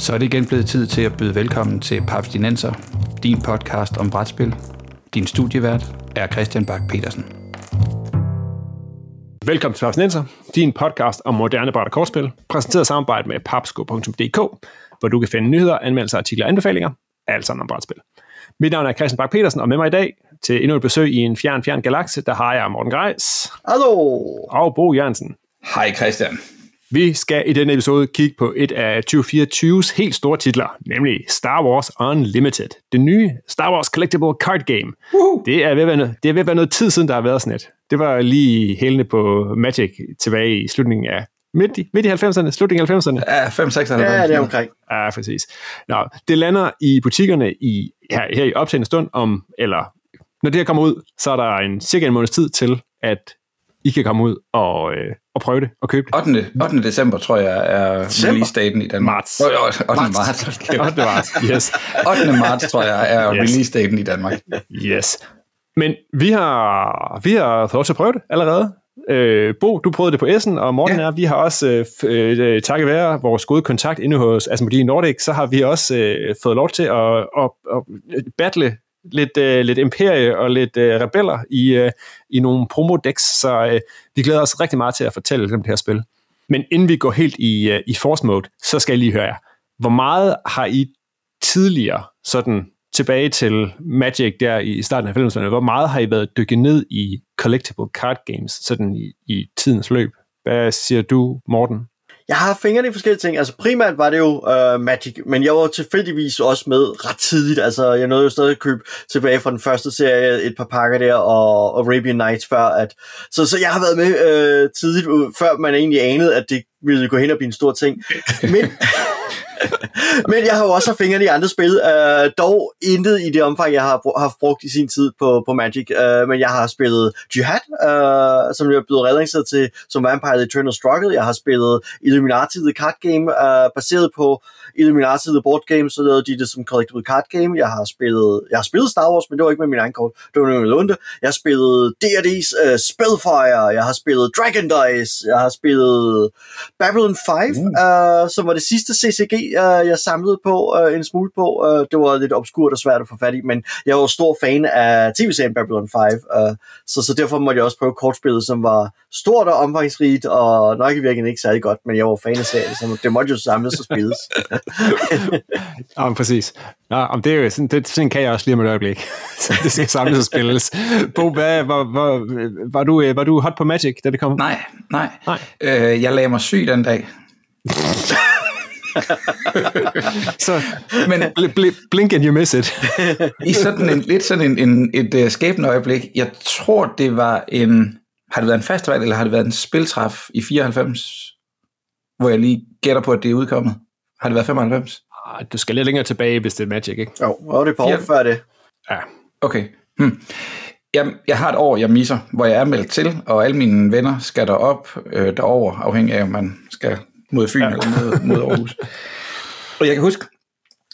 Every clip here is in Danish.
Så er det igen blevet tid til at byde velkommen til Paps Dinenser, din podcast om brætspil. Din studievært er Christian Bak petersen Velkommen til Paps Dinenser, din podcast om moderne bræt og kortspil, præsenteret i samarbejde med papsko.dk, hvor du kan finde nyheder, anmeldelser, artikler og anbefalinger, alt sammen om brætspil. Mit navn er Christian Bak petersen og med mig i dag til endnu et besøg i en fjern, fjern galakse, der har jeg Morten Greis. Hallo! Og Bo Jørgensen. Hej Christian. Vi skal i denne episode kigge på et af 2024's helt store titler, nemlig Star Wars Unlimited. Det nye Star Wars Collectible Card Game. Det, er ved at være noget, det er ved at være noget tid siden, der har været sådan et. Det var lige hælende på Magic tilbage i slutningen af midt i, midt i 90'erne, slutningen af 90'erne. Ja, 5 6 Ja, det er omkring. Ja, præcis. Nå, det lander i butikkerne i, her, her i optagende stund om, eller når det her kommer ud, så er der en cirka en måneds tid til, at I kan komme ud og, øh, og prøve det og købe det. 8. 8. december, tror jeg, er December? release-daten i Danmark. Marts. Oh, 8. marts. 8. marts, yes. 8. marts, tror jeg, er Yes. release-daten i Danmark. Yes. Men vi har, vi har fået lov til at prøve det allerede. Øh, Bo, du prøvede det på Essen, og Morten Ja. er, vi har også, øh, f- øh, takket være vores gode kontakt inde hos Asmodee Nordic, så har vi også øh, fået lov til at, at, at battle lidt, øh, lidt imperie og lidt øh, rebeller i, øh, i nogle promodex, så øh, vi glæder os rigtig meget til at fortælle lidt om det her spil. Men inden vi går helt i, øh, i force mode, så skal jeg lige høre jer. Hvor meget har I tidligere sådan tilbage til Magic der i starten af 90'erne, hvor meget har I været dykket ned i collectible card games sådan i, i tidens løb? Hvad siger du, Morten? Jeg har fingrene i forskellige ting. Altså primært var det jo uh, Magic, men jeg var tilfældigvis også med ret tidligt. Altså jeg nåede jo stadig at købe tilbage fra den første serie et par pakker der, og, og Arabian Nights før. At, så, så jeg har været med uh, tidligt, øh, før man egentlig anede, at det ville gå hen og blive en stor ting. Men, men jeg har jo også haft fingrene i andre spil. Uh, dog intet i det omfang, jeg har br- haft brugt i sin tid på, på Magic. Uh, men jeg har spillet Jihad, uh, som jeg er blevet relanceret til som Vampire The Eternal Struggle. Jeg har spillet Illuminati The Card Game, uh, baseret på Illuminati The Board Game, så lavede de det som Collectible Card Game. Jeg har spillet, jeg har spillet Star Wars, men det var ikke med min egen kort. Det var med lunde. Jeg har spillet D&D's uh, Spellfire. Jeg har spillet Dragon Dice. Jeg har spillet Babylon 5, uh. Uh, som var det sidste CCG, uh, jeg samlede på uh, en smule på. Uh, det var lidt obskurt og svært at få fat i, men jeg var stor fan af tv-serien Babylon 5, uh, så, så derfor måtte jeg også prøve kortspillet, som var stort og omfangsrigt, og nok i virkeligheden ikke særlig godt, men jeg var fan af serien, så det måtte jo samles og spilles. Ja, men præcis. Nå, om det er jo sådan, det, sådan kan jeg også lige om et øjeblik. så det skal samles og spilles. Bo, hvad, var, var, var, du, øh, var du hot på Magic, da det kom? Nej, nej. Nej. Øh, jeg lagde mig syg den dag. Så Men bl- bl- blink and you miss it. i sådan en, lidt sådan en, en, et uh, skæbne øjeblik, jeg tror, det var en... Har det været en festival, eller har det været en spiltræf i 94, hvor jeg lige gætter på, at det er udkommet? Har det været 95? Ah, Du skal lidt længere tilbage, hvis det er Magic, ikke? jo, og det er på år Ja. før det. Ja. Okay. Hmm. Jeg, jeg har et år, jeg misser, hvor jeg er meldt til, og alle mine venner skal derop øh, derover, afhængig af, om man skal mod Fyn ja. eller mod, mod Aarhus. og jeg kan huske,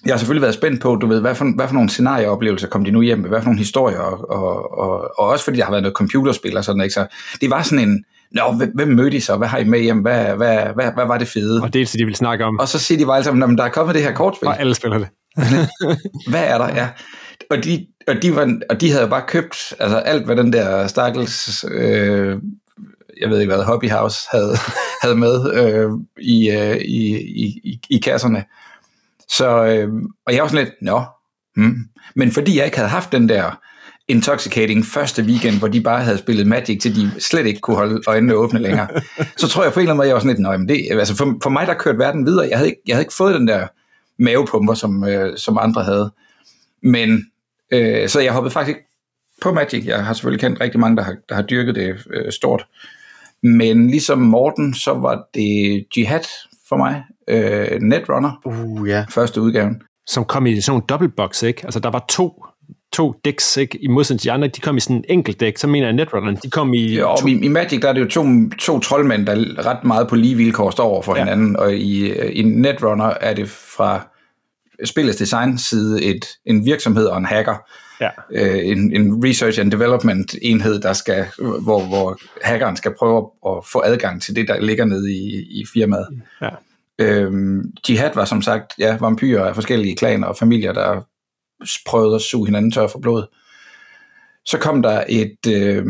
jeg har selvfølgelig været spændt på, du ved, hvad for, hvad for nogle scenarieoplevelser kom de nu hjem med, hvad for nogle historier, og, og, og, og også fordi der har været noget computerspil og sådan, ikke? Så det var sådan en, Nå, hvem, mødte I så? Hvad har I med hjem? Hvad, hvad, hvad, hvad var det fede? Og det er det, de vil snakke om. Og så siger de bare alle sammen, "Nå, men der er kommet det her kortspil. Og alle spiller det. Hvad er der? Ja. Og de, og de, var, og de havde jo bare købt altså alt, hvad den der stakkels, øh, jeg ved ikke hvad, Hobby House havde, havde med øh, i, øh, i, i, i, i kasserne. Så, øh, og jeg var sådan lidt, nå, hmm. men fordi jeg ikke havde haft den der intoxicating første weekend, hvor de bare havde spillet Magic, til de slet ikke kunne holde øjnene åbne længere, så tror jeg på en eller anden måde, jeg var sådan lidt, nej, men det, altså for, for mig, der kørte verden videre. Jeg havde ikke, jeg havde ikke fået den der mavepumper, som, øh, som andre havde. Men, øh, så jeg hoppede faktisk på Magic. Jeg har selvfølgelig kendt rigtig mange, der har, der har dyrket det øh, stort. Men ligesom Morten, så var det Jihad for mig. Øh, Netrunner, Uh, ja. første udgaven. Som kom i sådan nogle dobbeltbox, ikke? Altså, der var to, to decks, ikke? I modsætning til de andre, de kom i sådan en enkelt dæk. Så mener jeg Netrunneren, de kom i... Ja, og to, i, i Magic, der er det jo to, to troldmænd, der ret meget på lige vilkår står over for Ja. hinanden. Og i, i Netrunner er det fra spillets design side et, en virksomhed og en hacker, ja. øh, en, en research and development enhed, der skal, hvor, hvor hackeren skal prøve at få adgang til det, der ligger nede i, i firmaet. Ja. Øhm, jihad var som sagt ja, vampyrer af forskellige klaner og familier, der prøvede at suge hinanden tør for blod. Så kom der et øhm,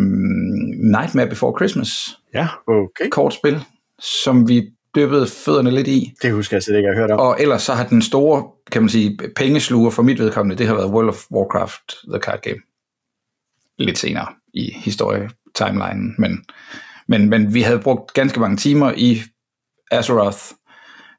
Nightmare Before Christmas Ja. Okay. kortspil, som vi dyppede fødderne lidt i. Det husker jeg slet ikke, jeg har hørt om. Og ellers så har den store, kan man sige, pengesluger for mit vedkommende, det har været World of Warcraft, The Card Game. Lidt senere i historie-timelinen, men, men, men vi havde brugt ganske mange timer i Azeroth,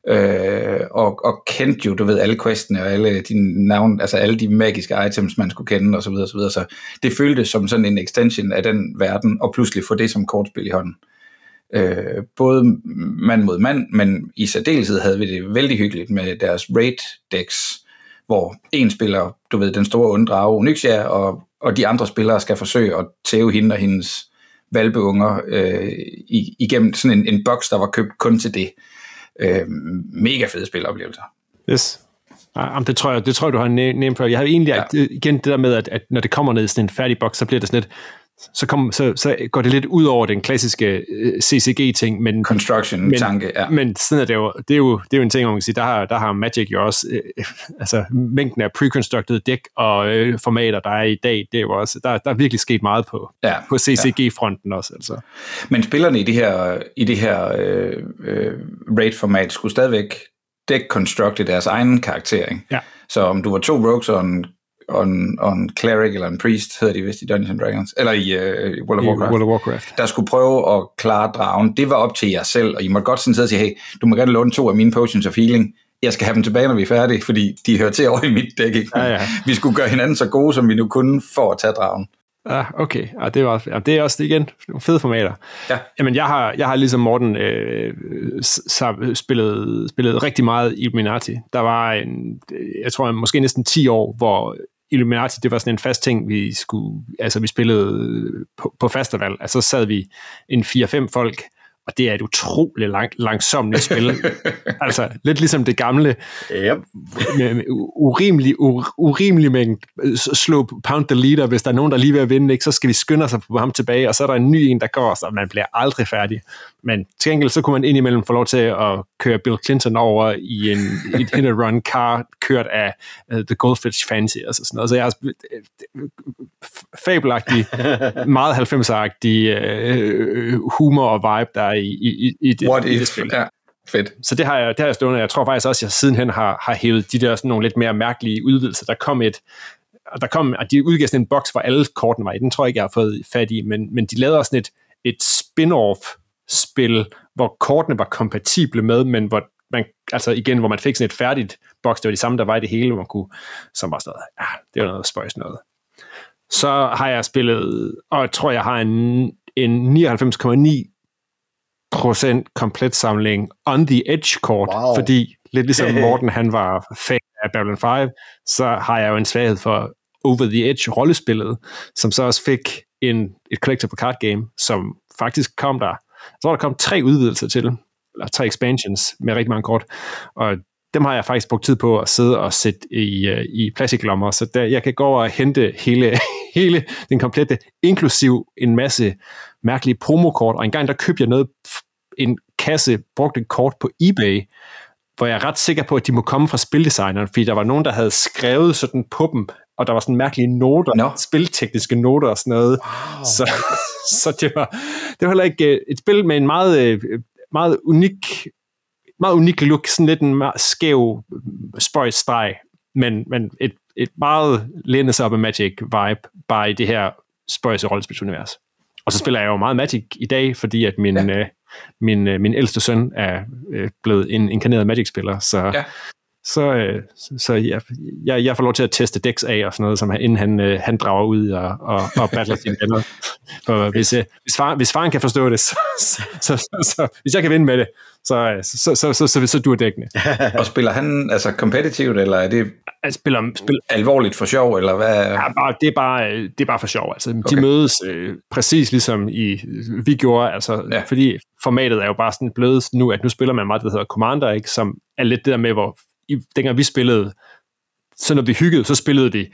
øh, og, og kendte jo, du ved, alle questene og alle de navn, altså alle de magiske items, man skulle kende, og så videre, og så videre. Så det føltes som sådan en extension af den verden, og pludselig få det som kortspil i hånden. Øh, både mand mod mand, men i særdeleshed havde vi det vældig hyggeligt med deres raid decks, hvor en spiller, du ved, den store onde drage Onyxia, og, og de andre spillere skal forsøge at tæve hende og hendes valpeunger øh, igennem sådan en, en boks, der var købt kun til det. Øh, mega fede spiloplevelser. Yes. Ej, jamen, det tror jeg, det tror jeg, du har næ- nævnt før. Jeg har egentlig Ja. ja. igen det der med, at, at når det kommer ned i sådan en færdig boks, så bliver det sådan lidt, så, kom, så, så går det lidt ud over den klassiske øh, CCG-ting, men, Construction-tanke, ja. men sådan er det jo, det er jo, det er jo en ting, hvor man kan sige, der har, der har Magic jo også, øh, altså mængden af pre-constructed dæk og øh, formater, der er i dag, det er jo også, der, der er virkelig sket meget på, ja. på CCG-fronten også. Altså. Men spillerne i det her, i det her øh, øh, raid-format skulle stadigvæk deck-constructe deres egen karakter. Ikke? Ja. Så om du var to rogues og en, og en, og en cleric eller en priest, hedder de vist i Dungeons Dragons, eller i øh, World of I Warcraft, World of Warcraft. der skulle prøve at klare dragen, det var op til jer selv, og I måtte godt sådan sidde og sige, hey, du må gerne låne to af mine potions of healing, jeg skal have dem tilbage, når vi er færdige, fordi de hører til over i mit dæk. Ikke? Ja, ja. Vi skulle gøre hinanden så gode, som vi nu kunne for at tage dragen. Ah, okay. Ah, det, var, ja, det er også igen nogle fede formater. Ja. Jamen, jeg har, jeg har ligesom Morten øh, spillet, spillet rigtig meget Illuminati. Der var en, jeg tror, måske næsten 10 år, hvor Illuminati, det var sådan en fast ting, vi skulle, altså vi spillede på, på festival. Altså så sad vi en 4-5 folk, og det er et utroligt lang, langsomligt spil. altså lidt ligesom det gamle, Yep. med, med urimelig, u, urimelig mængde øh, slå pound the leader, hvis der er nogen, der er lige ved at vinde, ikke, så skal vi skynde os på ham tilbage, og så er der en ny en, der går, så man bliver aldrig færdig. Men til gengæld, så kunne man indimellem få lov til at køre Bill Clinton over i en et hit-and-run car, kørt af uh, The Goldfish Fancy, og sådan noget. Så jeg sp- øh, fabelagtig, meget 90'er-agtig øh, humor og vibe, der er i, i, i, det, What i det if? spil Ja, fedt. så det har jeg, det har jeg stående. Jeg tror faktisk også, at jeg sidenhen har, har hævet de der sådan nogle lidt mere mærkelige udvidelser. Der kom et, og der kom, at de udgav sådan en boks, hvor alle kortene var i. Den tror jeg ikke, jeg har fået fat i, men, men de lavede også sådan et, et spin-off-spil, hvor kortene var kompatible med, men hvor man, altså igen, hvor man fik sådan et færdigt boks, det var de samme, der var i det hele, hvor man kunne, som var sådan noget, ja, det var noget spøjs noget. Så har jeg spillet, og jeg tror, jeg har en, en 99,9 procent komplet samling On The Edge kort, Wow. fordi lidt ligesom Morten han var fan af Babylon 5, så har jeg jo en svaghed for Over The Edge rollespillet, som så også fik en, et collectible card game, som faktisk kom der, jeg tror der kom tre udvidelser til, eller tre expansions med rigtig mange kort, og dem har jeg faktisk brugt tid på at sidde og sætte i, øh, i plastiklommer, så der, jeg kan gå over og hente hele, hele den komplette, inklusiv en masse mærkelige promokort, og engang der købte jeg noget, en kasse brugte kort på eBay, hvor jeg er ret sikker på, at de må komme fra spildesigneren, fordi der var nogen, der havde skrevet sådan på dem, og der var sådan mærkelige noter, Nå. spiltekniske noter og sådan noget. Wow. Så, så det var, det var heller ikke øh, et spil med en meget, øh, meget unik meget unik look, sådan lidt en meget skæv spøjs streg, men, men et, et meget lænet sig op af Magic vibe, bare i det her spøjse rollespilsunivers. Og så spiller jeg jo meget Magic i dag, fordi at min, ja. øh, min, øh, min ældste søn er øh, blevet en inkarneret Magic-spiller, så, Ja. Så, øh, så jeg, jeg, jeg får lov til at teste decks af og sådan noget, som han, inden han, øh, han drager ud og, og, og battler sine venner. For hvis, øh, hvis, far, hvis faren kan forstå det, så, så, så, så, så hvis jeg kan vinde med det, så, så, så, så, så, så, så dur dækkene. Og spiller han altså competitivt, eller er det spiller, spiller, alvorligt for sjov, eller hvad? Ja, bare, det, er bare, det er bare for sjov. Altså, okay. De mødes øh, præcis ligesom i, vi gjorde, altså, Ja. fordi formatet er jo bare sådan blevet nu, at nu spiller man meget, det der hedder Commander, ikke? som er lidt det der med, hvor i, dengang vi spillede, så når vi hyggede, så spillede vi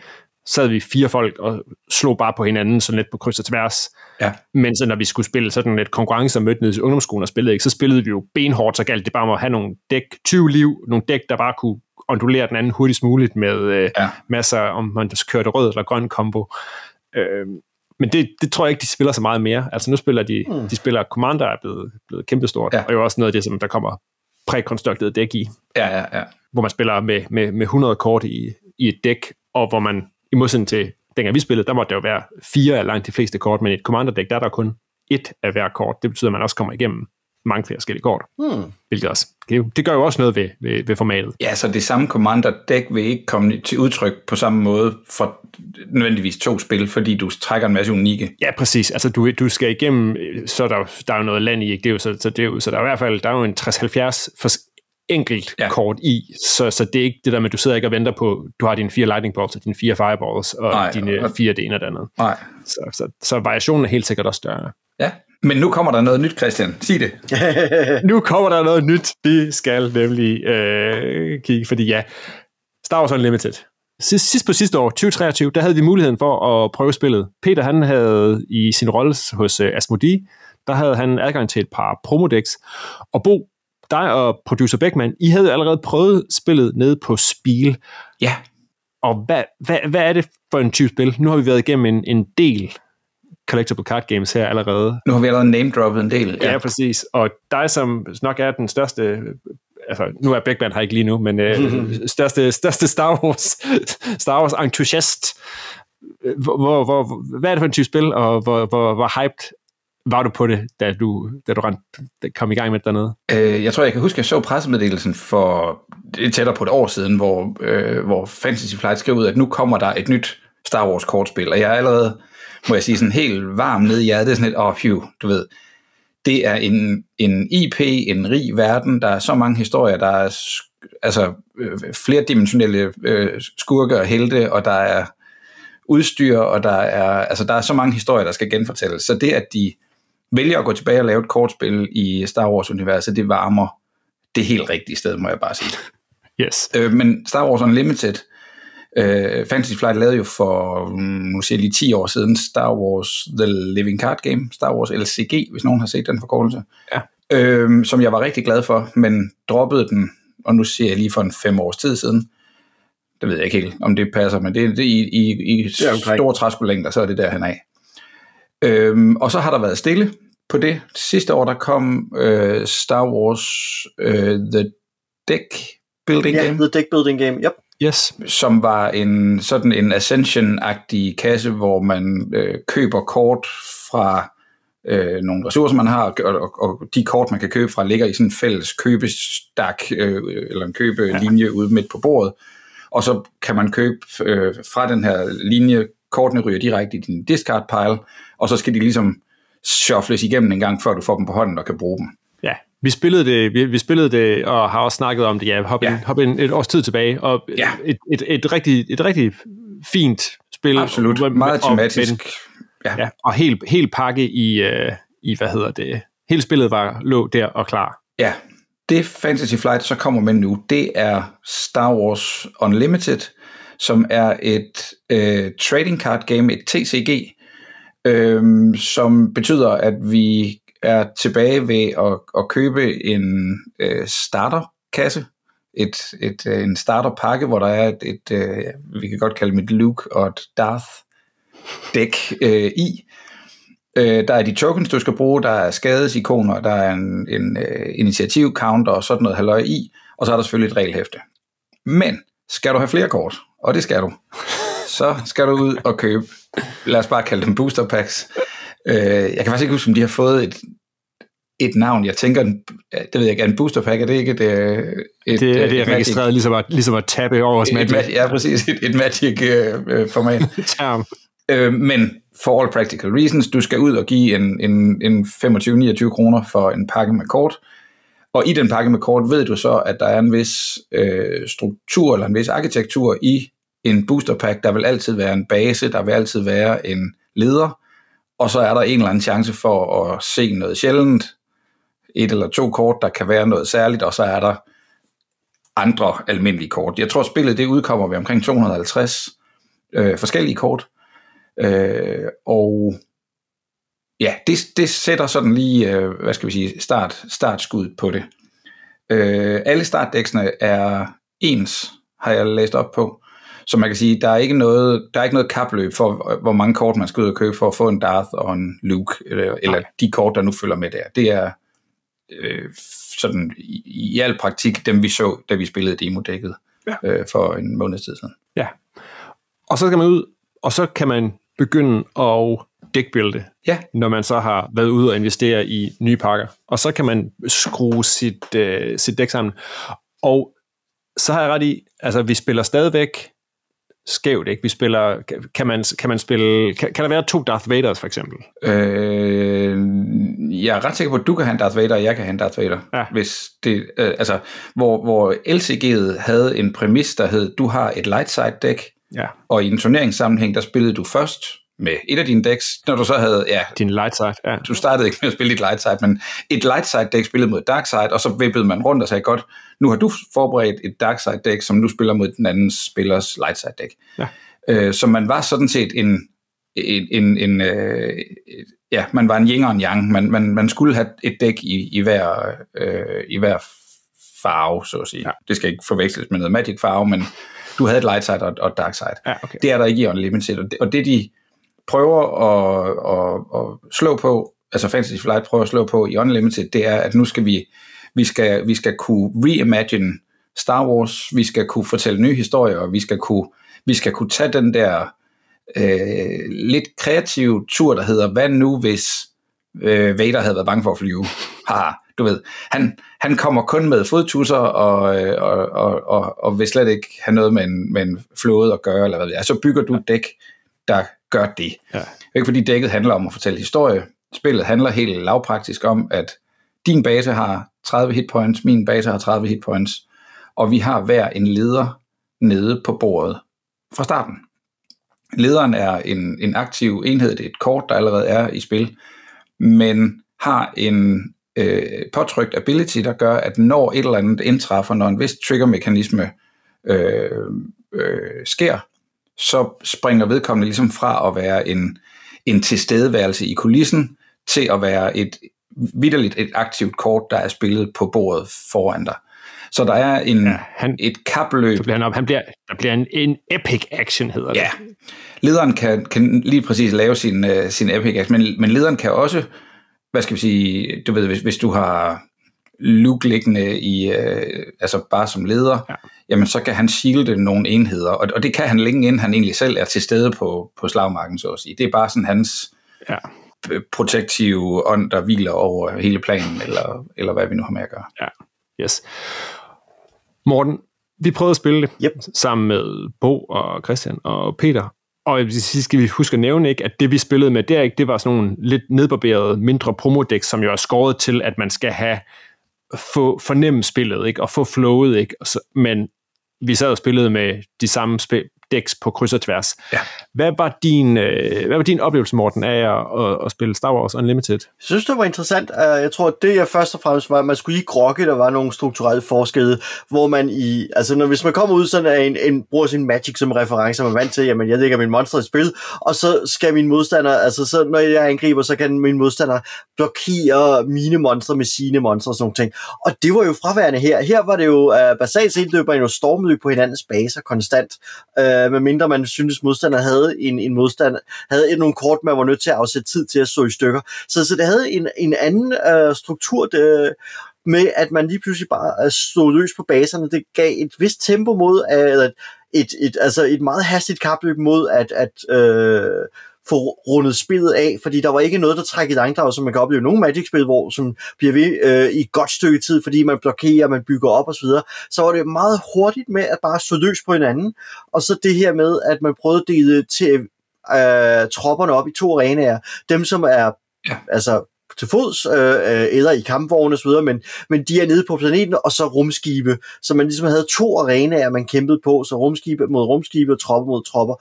sad vi fire folk og slog bare på hinanden sådan lidt på kryds og tværs. Ja. Men så når vi skulle spille sådan et konkurrence og mødte ned i ungdomsskolen og spillede, ikke, så spillede vi jo benhårdt, så galt det bare om at have nogle dæk, 20 liv, nogle dæk, der bare kunne ondulere den anden hurtigst muligt med øh, Ja. masser, om man kørte rød eller grøn kombo. Øh, men det, det tror jeg ikke, de spiller så meget mere. Altså nu spiller de, Hmm. de spiller Commander er blevet, blevet kæmpestort, ja. og jo også noget af det, som der kommer prækonstrukteret dæk i, Ja, ja, ja. Hvor man spiller med, med, med 100 kort i, i et dæk, og hvor man, i modsætning til dengang vi spillede, der måtte der jo være fire af langt de fleste kort, men i et Commander-dæk, der er der kun et af hver kort. Det betyder, at man også kommer igennem mange flere forskellige kort, Hmm. hvilket også, det, det gør jo også noget ved, ved, ved formatet. Ja, så det samme Commander-dæk vil ikke komme til udtryk på samme måde for nødvendigvis to spil, fordi du trækker en masse unikke. Ja, præcis. Altså, du, du skal igennem, øh, så er der, der er jo noget land i, ikke? Det er jo, så, så, det er jo, så der er i hvert fald der er jo en 60-70 fors- enkelt Ja. kort i, så, så det er ikke det der med, at du sidder ikke og venter på, du har dine fire lightning bolts og dine fire fireballs og Nej, dine og- fire det ene og det andet. Nej. Så, så, så variationen er helt sikkert også større. Ja, men nu kommer der noget nyt, Christian. Sig det. nu kommer der noget nyt, vi skal nemlig øh, kigge, fordi ja, Star Wars Unlimited. Sidst, sidst på sidste år, 2023, der havde vi muligheden for at prøve spillet. Peter, han havde i sin rolle hos uh, Asmodee, der havde han adgang til et par promodecks. Og Bo, dig og producer Beckmann, I havde allerede prøvet spillet nede på Spiel. Ja, Og hvad, hvad, hvad er det for en type spil? Nu har vi været igennem en, en del collectible card games her allerede. nu har vi allerede name-droppet en del. Ja, ja præcis. Og dig, som nok er den største, altså nu er Beckman her ikke lige nu, men øh, største, største Star Wars, Star Wars entusiast. Hvor, hvor, hvor, hvad er det for en type spil, og hvor, hvor, hvor hyped var du på det, da du, da du rent, da kom i gang med det dernede? Øh, jeg tror, jeg kan huske, at jeg så pressemeddelelsen for det tættere på et år siden, hvor, øh, hvor Fantasy Flight skrev ud, at nu kommer der et nyt Star Wars kortspil, og jeg er allerede, må jeg sige, sådan helt varm ned i hjertet, sådan lidt, åh, oh, phew, du ved, det er en, en IP, en rig verden, der er så mange historier, der er altså øh, flerdimensionelle øh, skurke og helte, og der er udstyr, og der er, altså, der er så mange historier, der skal genfortælles. Så det, at de vælger at gå tilbage og lave et kortspil i Star Wars-universet, det varmer det helt rigtige sted, må jeg bare sige. Yes. Øh, men Star Wars Unlimited, øh, Fantasy Flight lavede jo for, mm, nu siger lige 10 år siden, Star Wars The Living Card Game, Star Wars LCG, hvis nogen har set den forkortelse. Ja. Øh, som jeg var rigtig glad for, men droppede den, og nu siger jeg lige for en fem års tid siden, det ved jeg ikke helt, om det passer, men det, det i, i, i store træskolængder, så er det derhen af. Øhm, og så har der været stille på det. Sidste år, der kom øh, Star Wars øh, The Deck Building Ja, Game, The Deck Building Game. Yep. Yes. som var en sådan en Ascension-agtig kasse, hvor man øh, køber kort fra øh, nogle ressourcer, man har, og, og, og de kort, man kan købe fra, ligger i sådan en fælles købestak, øh, eller en købelinje ja. ude midt på bordet, og så kan man købe øh, fra den her linje, kortene ryger direkte i din discard pile, og så skal de ligesom shuffles igennem en gang, før du får dem på hånden og kan bruge dem. Ja, vi spillede det, vi, vi spillede det, og har også snakket om det, ja, hop, Ja. ja. hop en, et års tid tilbage, og Ja. et, et, et, rigtig, et rigtig fint spil. Absolut, og- meget og- tematisk. men- Ja, og helt, helt pakke i, øh, i, hvad hedder det, hele spillet var lå der og klar. Ja, det Fantasy Flight så kommer med nu, det er Star Wars Unlimited, som er et øh, trading card game, et TCG, øh, som betyder, at vi er tilbage ved at, at købe en øh, starterkasse, et, et, øh, en starterpakke, hvor der er et, et øh, vi kan godt kalde det et Luke og et Darth dæk øh, i. Øh, der er de tokens, du skal bruge, der er skadesikoner, der er en, en øh, initiativ-counter og sådan noget halløj i, og så er der selvfølgelig et regelhæfte. Men skal du have flere kort, og det skal du, så skal du ud og købe, lad os bare kalde dem booster packs. Øh, jeg kan faktisk ikke huske, om de har fået et, et navn. Jeg tænker, det ved jeg ikke, er en booster pack, er det ikke et, øh, et, Det, øh, det et er registreret ligesom at, ligesom at tappe over Magic, et, Magic. Magic, ja, præcis, et, et Magic-format. term. Øh, men for all practical reasons, du skal ud og give en, en, en 25-29 kroner for en pakke med kort. Og i den pakke med kort ved du så, at der er en vis øh, struktur eller en vis arkitektur i en boosterpack. Der vil altid være en base, der vil altid være en leder, og så er der en eller anden chance for at se noget sjældent. Et eller to kort, der kan være noget særligt, og så er der andre almindelige kort. Jeg tror, spillet det udkommer ved omkring 250 øh, forskellige kort. Øh, og ja, det, det sætter sådan lige, øh, hvad skal vi sige, start, startskud på det. Øh, alle startdæksene er ens, har jeg læst op på. Så man kan sige, der er ikke noget, der er ikke noget kapløb for, hvor mange kort man skal ud og købe for at få en Darth og en Luke, eller, eller de kort, der nu følger med der. Det er øh, sådan i, i al praktik dem, vi så, da vi spillede demo-dækket ja. øh, for en måned tid siden. Ja. Og så skal man ud, og så kan man begynde at dækbilde, Ja. når man så har været ude og investere i nye pakker. Og så kan man skrue sit, øh, sit dæk sammen. Og så har jeg ret i, altså vi spiller stadigvæk skævt, ikke? Vi spiller, kan man, kan man spille, kan, kan der være to Darth Vaders for eksempel? Øh, jeg er ret sikker på, at du kan have en Darth Vader, og jeg kan have en Darth Vader. Ja. Hvis det, øh, altså, hvor, hvor LCG'et havde en præmis, der hed, du har et light side dæk, Ja, og i en turneringssammenhæng, der spillede du først med et af dine decks, når du så havde, ja, din light side, ja. du startede ikke med at spille dit light side, men et light side deck spillede mod dark side, og så vippede man rundt og sagde, godt, nu har du forberedt et dark side deck, som nu spiller mod den anden spillers light side deck. Ja. Øh, så man var sådan set en, en, en, en øh, ja, man var en yin og en yang. Man, man, man skulle have et dæk i, i, hver, øh, i hver farve, så at sige. Ja. Det skal ikke forveksles med noget magic farve, men du havde et light side og, og dark side. Ja, okay. Det er der ikke i Unlimited, og det, og det de prøver at, at, at slå på, altså Fantasy Flight prøver at slå på i Unlimited, det er, at nu skal vi, vi skal, vi skal kunne reimagine Star Wars, vi skal kunne fortælle nye historier, og vi skal kunne, vi skal kunne tage den der øh, lidt kreative tur, der hedder, hvad nu hvis øh, Vader havde været bange for at flyve? Haha, du ved. Han, han kommer kun med fodtusser og, øh, og, og, og, og vil slet ikke have noget med en, med en flåde at gøre, eller hvad ved jeg. Så bygger du et dæk, der gør det. Ja. Ikke fordi dækket handler om at fortælle historie. Spillet handler helt lavpraktisk om, at din base har 30 hit points, min base har 30 hit points, og vi har hver en leder nede på bordet fra starten. Lederen er en, en aktiv enhed, det er et kort, der allerede er i spil, men har en øh, påtrykt ability, der gør, at når et eller andet indtræffer, når en vis trigger-mekanisme øh, øh, sker, så springer vedkommende ligesom fra at være en, en tilstedeværelse i kulissen, til at være et vidderligt et aktivt kort, der er spillet på bordet foran dig. Så der er en, Ja, han, et kapløb. så bliver han op, han bliver, der bliver en, en epic action, hedder det. Ja, lederen kan, kan lige præcis lave sin, uh, sin epic act, men, men lederen kan også, hvad skal vi sige, du ved, hvis, hvis du har Luke liggende i, uh, altså bare som leder, Ja. Ja. jamen så kan han shielde nogle enheder, og, og det kan han længe inden han egentlig selv er til stede på, på slagmarken, så at sige. Det er bare sådan hans Ja. protektive ånd, der hviler over hele planen, eller, eller hvad vi nu har med at gøre. Yes. Morten, vi prøvede at spille det Yep. sammen med Bo og Christian og Peter. Og sige, skal vi huske at nævne, ikke, at det vi spillede med der, ikke, det var sådan nogle lidt nedbarberede, mindre promodæk, som jo er skåret til, at man skal have få fornemme spillet, ikke, og få flowet, ikke, og så, men vi sad og spillede med de samme spil, decks på kryds og tværs. Ja. Hvad var din, øh, hvad var din oplevelse, Morten, af at, at, at spille Star Wars Unlimited? Jeg synes, det var interessant. Uh, Jeg tror, at det jeg først og fremmest var, at man skulle ikke grokke, der var nogle strukturelle forskelle, hvor man i, altså når, hvis man kommer ud sådan af en, en bruger sin Magic som reference, man er vant til, jamen jeg lægger min monster i spil, og så skal min modstander, altså så når jeg angriber, så kan min modstander blokere mine monstre med sine monstre og sådan nogle ting. Og det var jo fraværende her. Her var det jo uh, basalt set løber jo stormløb på hinandens baser konstant, uh, Øh, medmindre man synes modstander havde en, en modstander, havde et, nogle kort, man var nødt til at afsætte tid til at slå i stykker. Så, så det havde en, en anden øh, struktur det, med, at man lige pludselig bare øh, stod løs på baserne. Det gav et vist tempo mod, øh, eller et, et, et, altså et meget hastigt kapløb mod at, at øh, få rundet spillet af, fordi der var ikke noget, der trækker i langdrag, som man kan opleve i nogle Magic-spil, hvor som bliver ved øh, i et godt stykke tid, fordi man blokerer, man bygger op osv. Så, så var det meget hurtigt med at bare stå løs på hinanden, og så det her med, at man prøvede at dele til øh, tropperne op i to arenaer. Dem, som er Ja. altså til fods, øh, øh, eller i kampvogne osv., men, men de er nede på planeten, og så rumskibe. Så man ligesom havde to arenaer, man kæmpede på, så rumskibe mod rumskibe og tropper mod tropper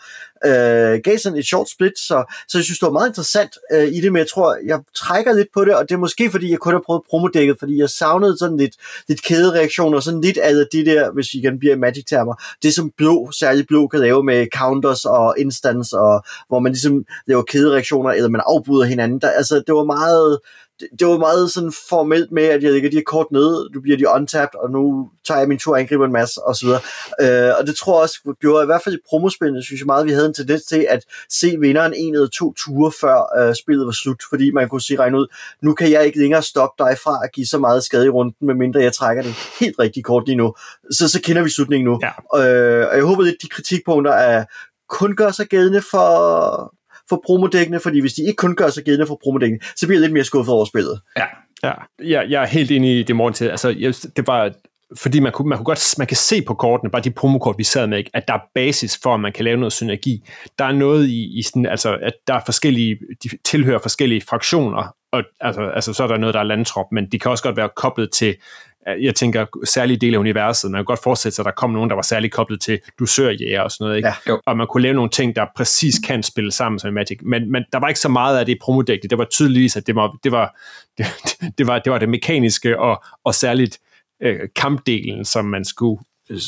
øh, gav sådan et short split, så, så jeg synes, det var meget interessant øh, i det, men jeg tror, jeg trækker lidt på det, og det er måske, fordi jeg kun har prøvet promodækket, fordi jeg savnede sådan lidt, lidt kædereaktioner, sådan lidt af de der, hvis I igen bliver Magic-termer, det som blå, særligt blå kan lave med counters og instance, og hvor man ligesom laver kædereaktioner, eller man afbryder hinanden. Der, altså, det var meget det, det var meget sådan formelt med, at jeg lægger de her kort ned, du bliver de untapped, og nu tager jeg min tur og angriber en masse, og så videre. Øh, og det tror jeg også gjorde, i hvert fald i promospillene, synes jeg meget, vi havde en tendens til at se vinderen en eller to ture, før øh, spillet var slut, fordi man kunne sige regne ud, nu kan jeg ikke længere stoppe dig fra at give så meget skade i runden, medmindre jeg trækker det helt rigtigt kort lige nu. Så, så kender vi slutningen nu. Ja. Øh, og jeg håber lidt, de kritikpunkter er kun gør sig gældende for, for promodækkene, fordi hvis de ikke kun gør sig gældende for promodækkene, så bliver jeg lidt mere skuffet over spillet. Ja, ja. Jeg, jeg er helt enig i det, morgen til. Altså, jeg, det var fordi man kunne, man kunne godt man kan se på kortene, bare de promokort, vi sad med, at der er basis for, at man kan lave noget synergi. Der er noget i, i sådan, altså, at der er forskellige, de tilhører forskellige fraktioner, og altså, altså, så er der noget, der er landtrop, men de kan også godt være koblet til jeg tænker, særlige dele af universet. Man kan godt forestille sig, at der kom nogen, der var særligt koblet til dusørjæger og sådan noget. Ikke? Ja, og man kunne lave nogle ting, der præcis kan spille sammen som Magic. Men, men der var ikke så meget af det i promodækket. Det var tydeligvis, at det var det, var, det, det, var, det, var det mekaniske og, og særligt øh, kampdelen, som man skulle,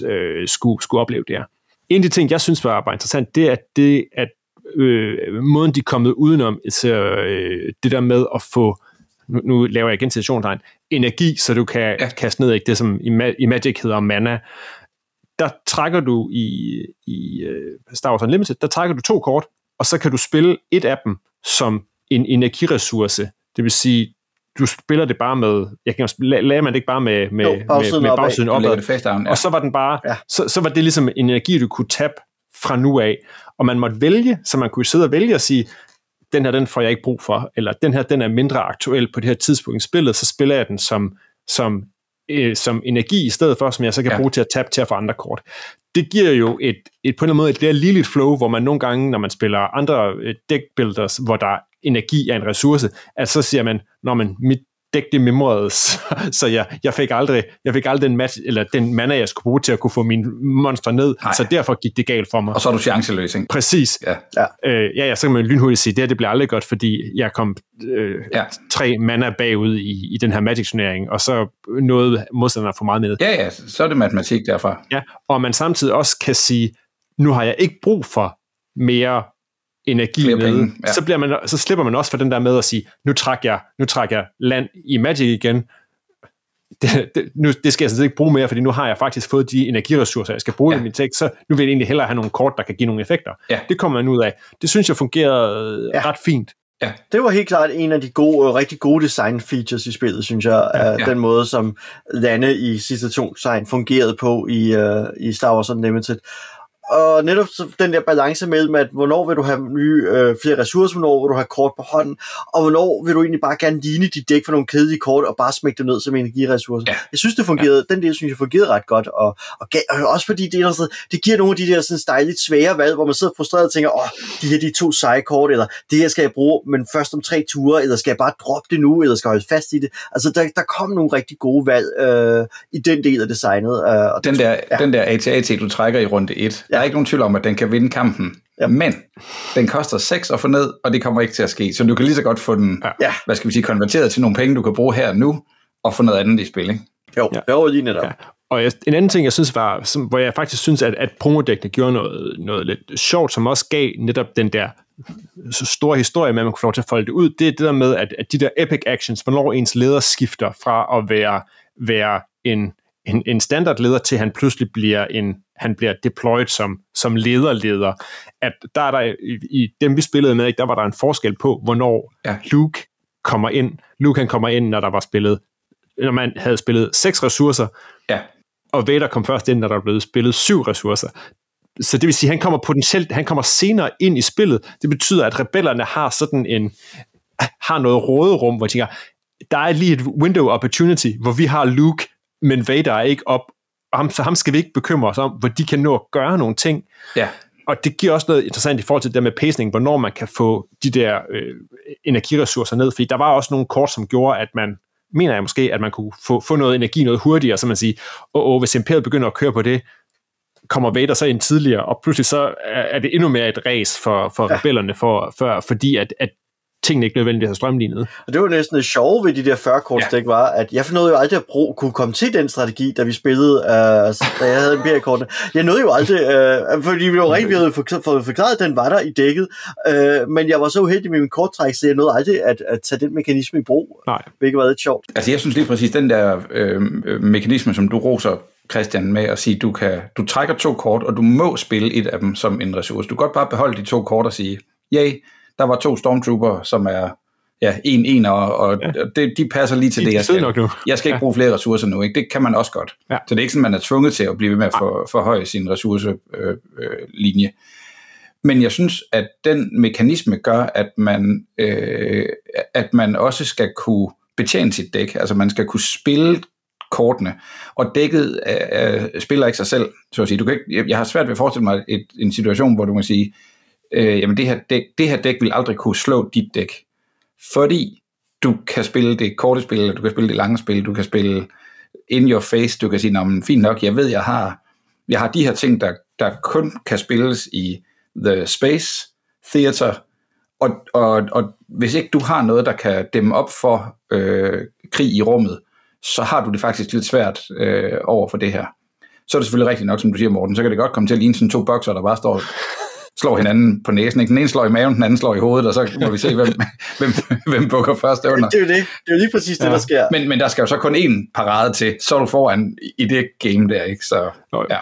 øh, skulle, skulle opleve der. En af de ting, jeg synes var, var interessant, det er det, at øh, måden, de er kommet udenom, så, øh, det der med at få nu, nu laver jeg igen citationstegn, energi, så du kan ja. kaste ned, ikke? det som i, i Magic hedder mana, der trækker du i, i uh, Star Wars Unlimited, der trækker du to kort, og så kan du spille et af dem som en energiressource. Det vil sige, du spiller det bare med, jeg kan lagde man det ikke bare med, med, jo, bagsiden med, med bagsiden opad, det fast down, ja. og så var den bare, ja. så, så var det ligesom en energi, du kunne tabe fra nu af, og man måtte vælge, så man kunne sidde og vælge og sige, den her, den får jeg ikke brug for, eller den her, den er mindre aktuel på det her tidspunkt i spillet, så spiller jeg den som, som, øh, som energi i stedet for, som jeg så kan ja. bruge til at tabe til at få andre kort. Det giver jo et, et på en eller anden måde et lidt ligeligt flow, hvor man nogle gange, når man spiller andre øh, deck builders, hvor der energi er en ressource, at så siger man, når man mit dække det memoreret, så, så jeg, jeg, fik aldrig, jeg fik aldrig den, match, eller den mana, jeg skulle bruge til at kunne få mine monster ned, Nej. så derfor gik det galt for mig. Og så er du chanceløs, ikke? Præcis. Ja, ja. Øh, ja, ja så kan man lynhurtigt sige, det her det bliver aldrig godt, fordi jeg kom øh, ja. tre mana bagud i, i den her Magic-turnering, og så noget modstanderen for meget med. Ja, ja, så er det matematik derfra. Ja, og man samtidig også kan sige, nu har jeg ikke brug for mere energi Flere med, penge, ja. så, bliver man, så slipper man også for den der med at sige, nu trækker jeg, nu trækker jeg land i Magic igen, det, det, nu, det skal jeg sådan ikke bruge mere, fordi nu har jeg faktisk fået de energiressourcer, jeg skal bruge ja. i min tekst, så nu vil jeg egentlig hellere have nogle kort, der kan give nogle effekter. Ja. Det kommer man ud af. Det synes jeg fungerede ja. ret fint. Ja. Det var helt klart en af de gode, rigtig gode design features i spillet, synes jeg. Ja, ja. Den måde, som lande i sidste to design fungerede på i, uh, i Star Wars Unlimited og netop den der balance mellem, at hvornår vil du have nye, øh, flere ressourcer, hvornår vil du have kort på hånden, og hvornår vil du egentlig bare gerne ligne dit dæk for nogle kedelige kort, og bare smække det ned som energiressourcer. Ja. Jeg synes, det fungerede, ja. den del synes jeg fungerede ret godt, og, og, og også fordi det, er det giver nogle af de der sådan dejligt svære valg, hvor man sidder frustreret og tænker, åh, de her de to seje kort, eller det her skal jeg bruge, men først om tre ture, eller skal jeg bare droppe det nu, eller skal jeg holde fast i det. Altså, der, der kom nogle rigtig gode valg øh, i den del af designet. Øh, og den, der, ja. den der AT-AT, du trækker i runde 1, der er ikke nogen tvivl om, at den kan vinde kampen. Ja. Men den koster 6 at få ned, og det kommer ikke til at ske. Så du kan lige så godt få den, ja. hvad skal vi sige, konverteret til nogle penge, du kan bruge her nu, og få noget andet i spil, ikke? Jo, ja. jo lige netop. Ja. Og jeg, en anden ting, jeg synes var, som, hvor jeg faktisk synes, at, at promodækkene gjorde noget, noget lidt sjovt, som også gav netop den der så store historie med, at man kunne få lov til at folde det ud, det er det der med, at, at de der epic actions, hvornår ens leder skifter fra at være, være en, en, en standardleder til, at han pludselig bliver en, han bliver deployed som, som lederleder, at der er der, i, i dem vi spillede med, der var der en forskel på, hvornår ja. Luke kommer ind. Luke han kommer ind, når der var spillet, når man havde spillet seks ressourcer, ja. og Vader kom først ind, når der blev spillet syv ressourcer. Så det vil sige, at han kommer potentielt, han kommer senere ind i spillet. Det betyder, at rebellerne har sådan en, har noget råderum, hvor de tænker, der er lige et window opportunity, hvor vi har Luke, men Vader er ikke op, og ham, så ham skal vi ikke bekymre os om, hvor de kan nå at gøre nogle ting. Ja. Og det giver også noget interessant i forhold til det der med pacing, hvornår man kan få de der øh, energiressourcer ned, fordi der var også nogle kort, som gjorde, at man, mener jeg måske, at man kunne få, få noget energi noget hurtigere, så man siger, åh, oh, hvis imperiet begynder at køre på det, kommer Vader så ind tidligere, og pludselig så er, er det endnu mere et race for, for ja. rebellerne, for, for, fordi at, at tingene ikke nødvendigvis har strømlignet. Og det var næsten det sjove ved de der 40 kortstik ja. var, at jeg nåede jo aldrig at bruge, kunne komme til den strategi, da vi spillede, uh, da jeg havde Imperia-kortene. Jeg nåede jo aldrig, uh, fordi vi jo rigtig vi havde fået forklaret, at den var der i dækket, uh, men jeg var så uheldig med min korttræk, så jeg nåede aldrig at, at tage den mekanisme i brug, Nej. hvilket var lidt sjovt. Altså jeg synes lige præcis, den der øh, mekanisme, som du roser Christian med at sige, du kan du trækker to kort, og du må spille et af dem som en ressource. Du kan godt bare beholde de to kort og sige, yay, der var to stormtrooper, som er ja, en en og, og ja. det, de passer lige til de, det, jeg skal. Nok nu. Jeg skal ikke ja. bruge flere ressourcer nu, ikke? det kan man også godt. Ja. Så det er ikke sådan, man er tvunget til at blive ved med at for, forhøje sin ressourcelinje. Øh, øh, Men jeg synes, at den mekanisme gør, at man, øh, at man også skal kunne betjene sit dæk. Altså man skal kunne spille kortene, og dækket øh, spiller ikke sig selv, så at sige. Du kan ikke, jeg har svært ved at forestille mig et, en situation, hvor du kan sige, øh, jamen det her, dæk, det her dæk vil aldrig kunne slå dit dæk, fordi du kan spille det korte spil, eller du kan spille det lange spil, du kan spille in your face, du kan sige, men fint nok, jeg ved, jeg har, jeg har de her ting, der, der kun kan spilles i the space theater, og, og, og hvis ikke du har noget, der kan dæmme op for øh, krig i rummet, så har du det faktisk lidt svært øh, over for det her. Så er det selvfølgelig rigtigt nok, som du siger, Morten, så kan det godt komme til at ligne sådan to bokser, der bare står slår hinanden på næsen. Ikke? Den ene slår i maven, den anden slår i hovedet, og så må vi se, hvem, hvem, hvem bukker først under. Det er jo det. Det er jo lige præcis det, ja. der sker. Men, men der skal jo så kun én parade til, så er du foran i det game der, ikke? Så, ja.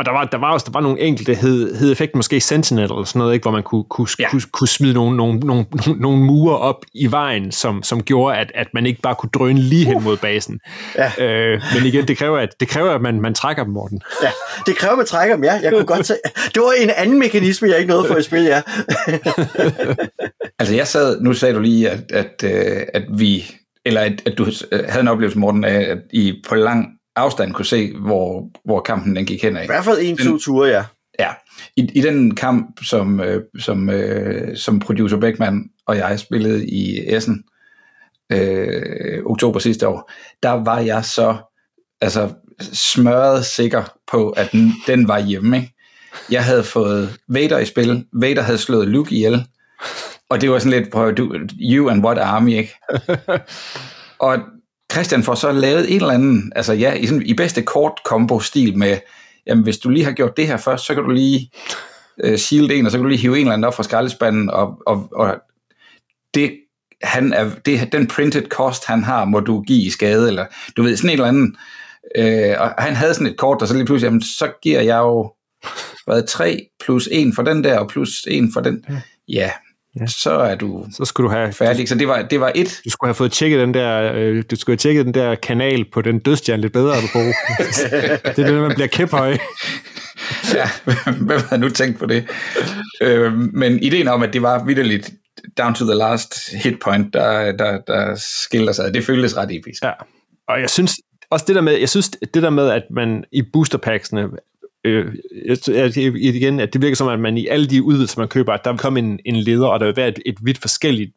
Og der var, der var også der var nogle enkelte, hed, hed effekten måske Sentinel eller sådan noget, ikke, hvor man kunne, kunne, ja. kunne, kunne smide nogle, nogle, nogle, nogle mure op i vejen, som, som gjorde, at, at man ikke bare kunne drøne lige hen mod basen. Ja. Øh, men igen, det kræver, at, det kræver, at man, man trækker dem, Morten. Ja, det kræver, at man trækker dem, ja. Jeg kunne godt tage... Det var en anden mekanisme, jeg ikke nåede for at spille, ja. altså jeg sad, nu sagde du lige, at, at, øh, at vi, eller at, at du havde en oplevelse, Morten, af, at I på lang afstand kunne se, hvor, hvor kampen den gik hen af. I hvert fald en-to ture, ja. Ja. I, I den kamp, som, øh, som, øh, som producer Beckmann og jeg spillede i Essen, øh, oktober sidste år, der var jeg så altså, smørret sikker på, at den, den var hjemme. Ikke? Jeg havde fået Vader i spil. Vader havde slået Luke ihjel. Og det var sådan lidt på you and what army, ikke? og Christian får så lavet en eller anden, altså ja, i, sådan, i bedste kort combo stil med, jamen hvis du lige har gjort det her først, så kan du lige uh, shield en, og så kan du lige hive en eller anden op fra skraldespanden, og, og, og det, han er, det, den printed cost, han har, må du give i skade, eller du ved, sådan en eller anden, uh, og han havde sådan et kort, der så lige pludselig, jamen så giver jeg jo, hvad, 3 plus 1 for den der, og plus 1 for den, ja, ja. så er du, så skulle du have færdig. Så det var, det var et... Du skulle have fået tjekket den der, øh, du skulle have tjekket den der kanal på den dødstjerne lidt bedre, du på. det er det, man bliver kæphøj. ja, hvem havde nu tænkt på det? Øh, men ideen om, at det var vidderligt down to the last hit point, der, der, der skiller sig, det føltes ret episk. Ja, og jeg synes, også det der med, jeg synes, det der med, at man i boosterpacksene øh, igen, at det virker som, at man i alle de udvidelser, man køber, at der vil komme en, en leder, og der vil være et, et vidt forskelligt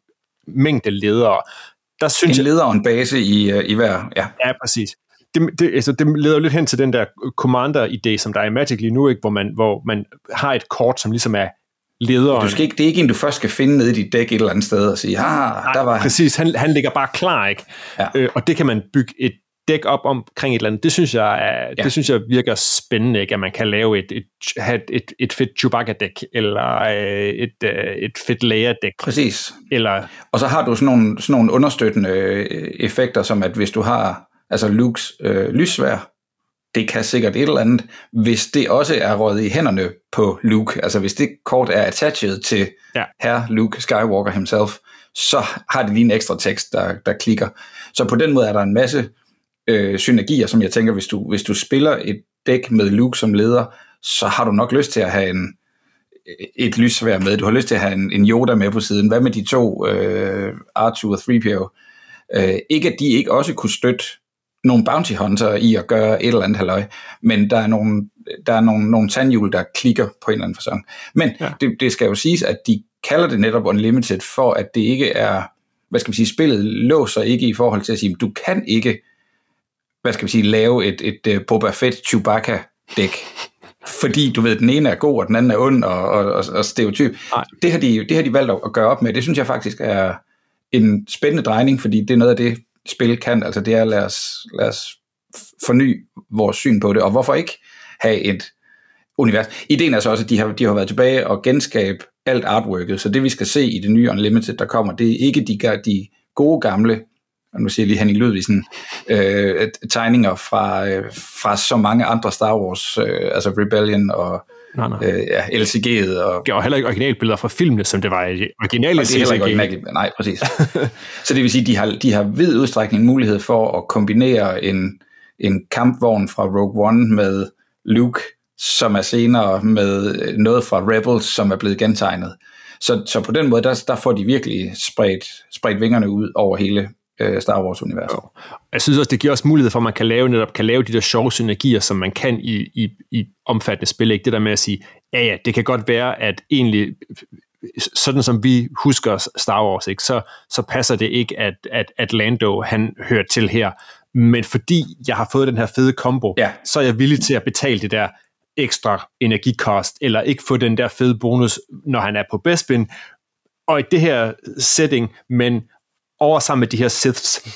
mængde ledere. Der synes en leder og en base i, øh, i hver, ja. Ja, præcis. Det, det, altså, det leder jo lidt hen til den der commander-idé, som der er i Magic lige nu, ikke? Hvor, man, hvor man har et kort, som ligesom er lederen. Du skal ikke, det er ikke en, du først skal finde nede i dit dæk et eller andet sted og sige, ah, der var Præcis, han, han ligger bare klar, ikke? Ja. Øh, og det kan man bygge et dæk op omkring et eller andet, det synes jeg, er, ja. det synes jeg virker spændende, ikke? at man kan lave et, et, et, et, et fedt Chewbacca-dæk, eller øh, et, øh, et fedt Leia-dæk. Præcis. Eller, og så har du sådan nogle, sådan nogle understøttende øh, effekter, som at hvis du har altså Lukes øh, lyssvær, det kan sikkert et eller andet, hvis det også er rådet i hænderne på Luke, altså hvis det kort er attached til ja. herre Luke Skywalker himself, så har det lige en ekstra tekst, der, der klikker. Så på den måde er der en masse øh, synergier, som jeg tænker, hvis du, hvis du spiller et dæk med Luke som leder, så har du nok lyst til at have en, et lysvær med. Du har lyst til at have en, en Yoda med på siden. Hvad med de to, øh, R2 og 3PO? Øh, ikke at de ikke også kunne støtte nogle bounty hunter i at gøre et eller andet halløj, men der er nogle, der er nogle, nogle tandhjul, der klikker på en eller anden fasong. Men ja. det, det skal jo siges, at de kalder det netop Unlimited, for at det ikke er, hvad skal vi sige, spillet låser ikke i forhold til at sige, du kan ikke hvad skal vi sige, lave et, et, et uh, Boba Fett Chewbacca dæk. fordi du ved, den ene er god, og den anden er ond og, og, og, og stereotyp. Nej. Det har, de, det har de valgt at gøre op med. Det synes jeg faktisk er en spændende drejning, fordi det er noget af det, spil kan. Altså det er, lad os, lad os forny vores syn på det, og hvorfor ikke have et univers. Ideen er så også, at de har, de har været tilbage og genskabe alt artworket, så det vi skal se i det nye Unlimited, der kommer, det er ikke de, de gode gamle, og nu siger jeg lige Henning Ludvigsen, øh, tegninger fra, øh, fra så mange andre Star Wars, øh, altså Rebellion og Nej, nej. øh, ja, LCG'et. Og, Og heller ikke originalbilleder fra filmene, som det var i originale og det er heller ikke CCG. originalt. Nej, præcis. så det vil sige, at de har, de har vid udstrækning mulighed for at kombinere en, en kampvogn fra Rogue One med Luke, som er senere med øh, noget fra Rebels, som er blevet gentegnet. Så, så på den måde, der, der får de virkelig spredt, spredt vingerne ud over hele øh, Star Wars-universet. Jeg synes også, det giver os mulighed for, at man kan lave, netop kan lave de der sjove synergier, som man kan i, i, i omfattende spil. Ikke det der med at sige, ja ja, det kan godt være, at egentlig, sådan som vi husker Star Wars, ikke, så, så passer det ikke, at, at, at Lando han hører til her. Men fordi jeg har fået den her fede combo, Ja. så er jeg villig til at betale det der ekstra energikost, eller ikke få den der fede bonus, når han er på Bespin. Og i det her setting, men over sammen med de her Siths,